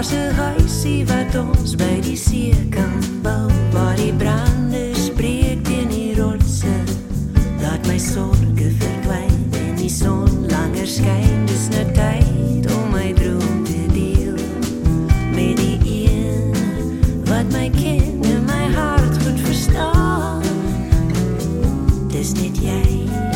Daar's 'n huisie wat ons by die see kan bou waar die brande spreek teen die rotse. Laat my sorge verdwyn en die son langer skyn. Dis nou tyd om my droom te deel met die een wat my ken en my hart goed verstaan. Dis net jy.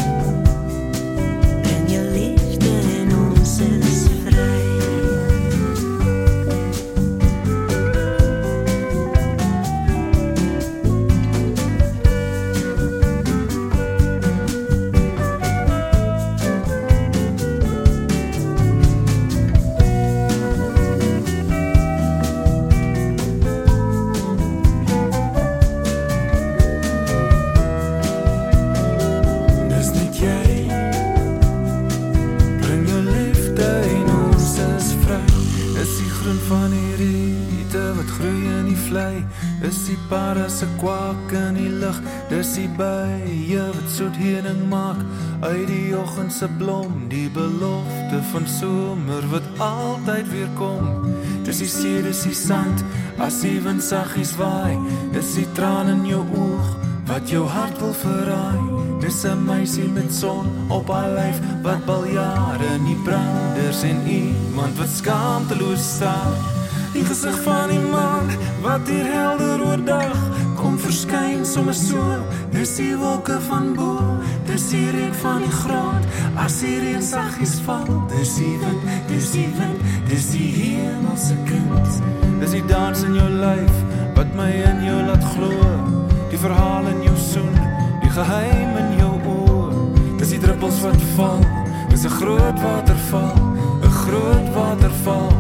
Groen van die riete wat groei in die vlei. Is die parre se kwak in die lug. Dis die bye wat soet heuning maak uit die oggend se blom. Die belofte van somer wat altyd weer kom. Dis die see, dis die sand as die wind saggies waai. Dis die traan in jou oog wat jou hart wil verraai. Dis 'n meisie met son op haar lyf wat al jare nie branders en iemand wat skaamteloos staan. Die gesig van die man wat hier helder oordag kom verskyn sommer so. Dis die wolke van bo, dis die reuk van die grond as die reën saggies val. Dis die wind, dis die wind, dis die hemelse kind. Dis die dans in jou lyf wat my in jou groot waterval, 'n groot waterval.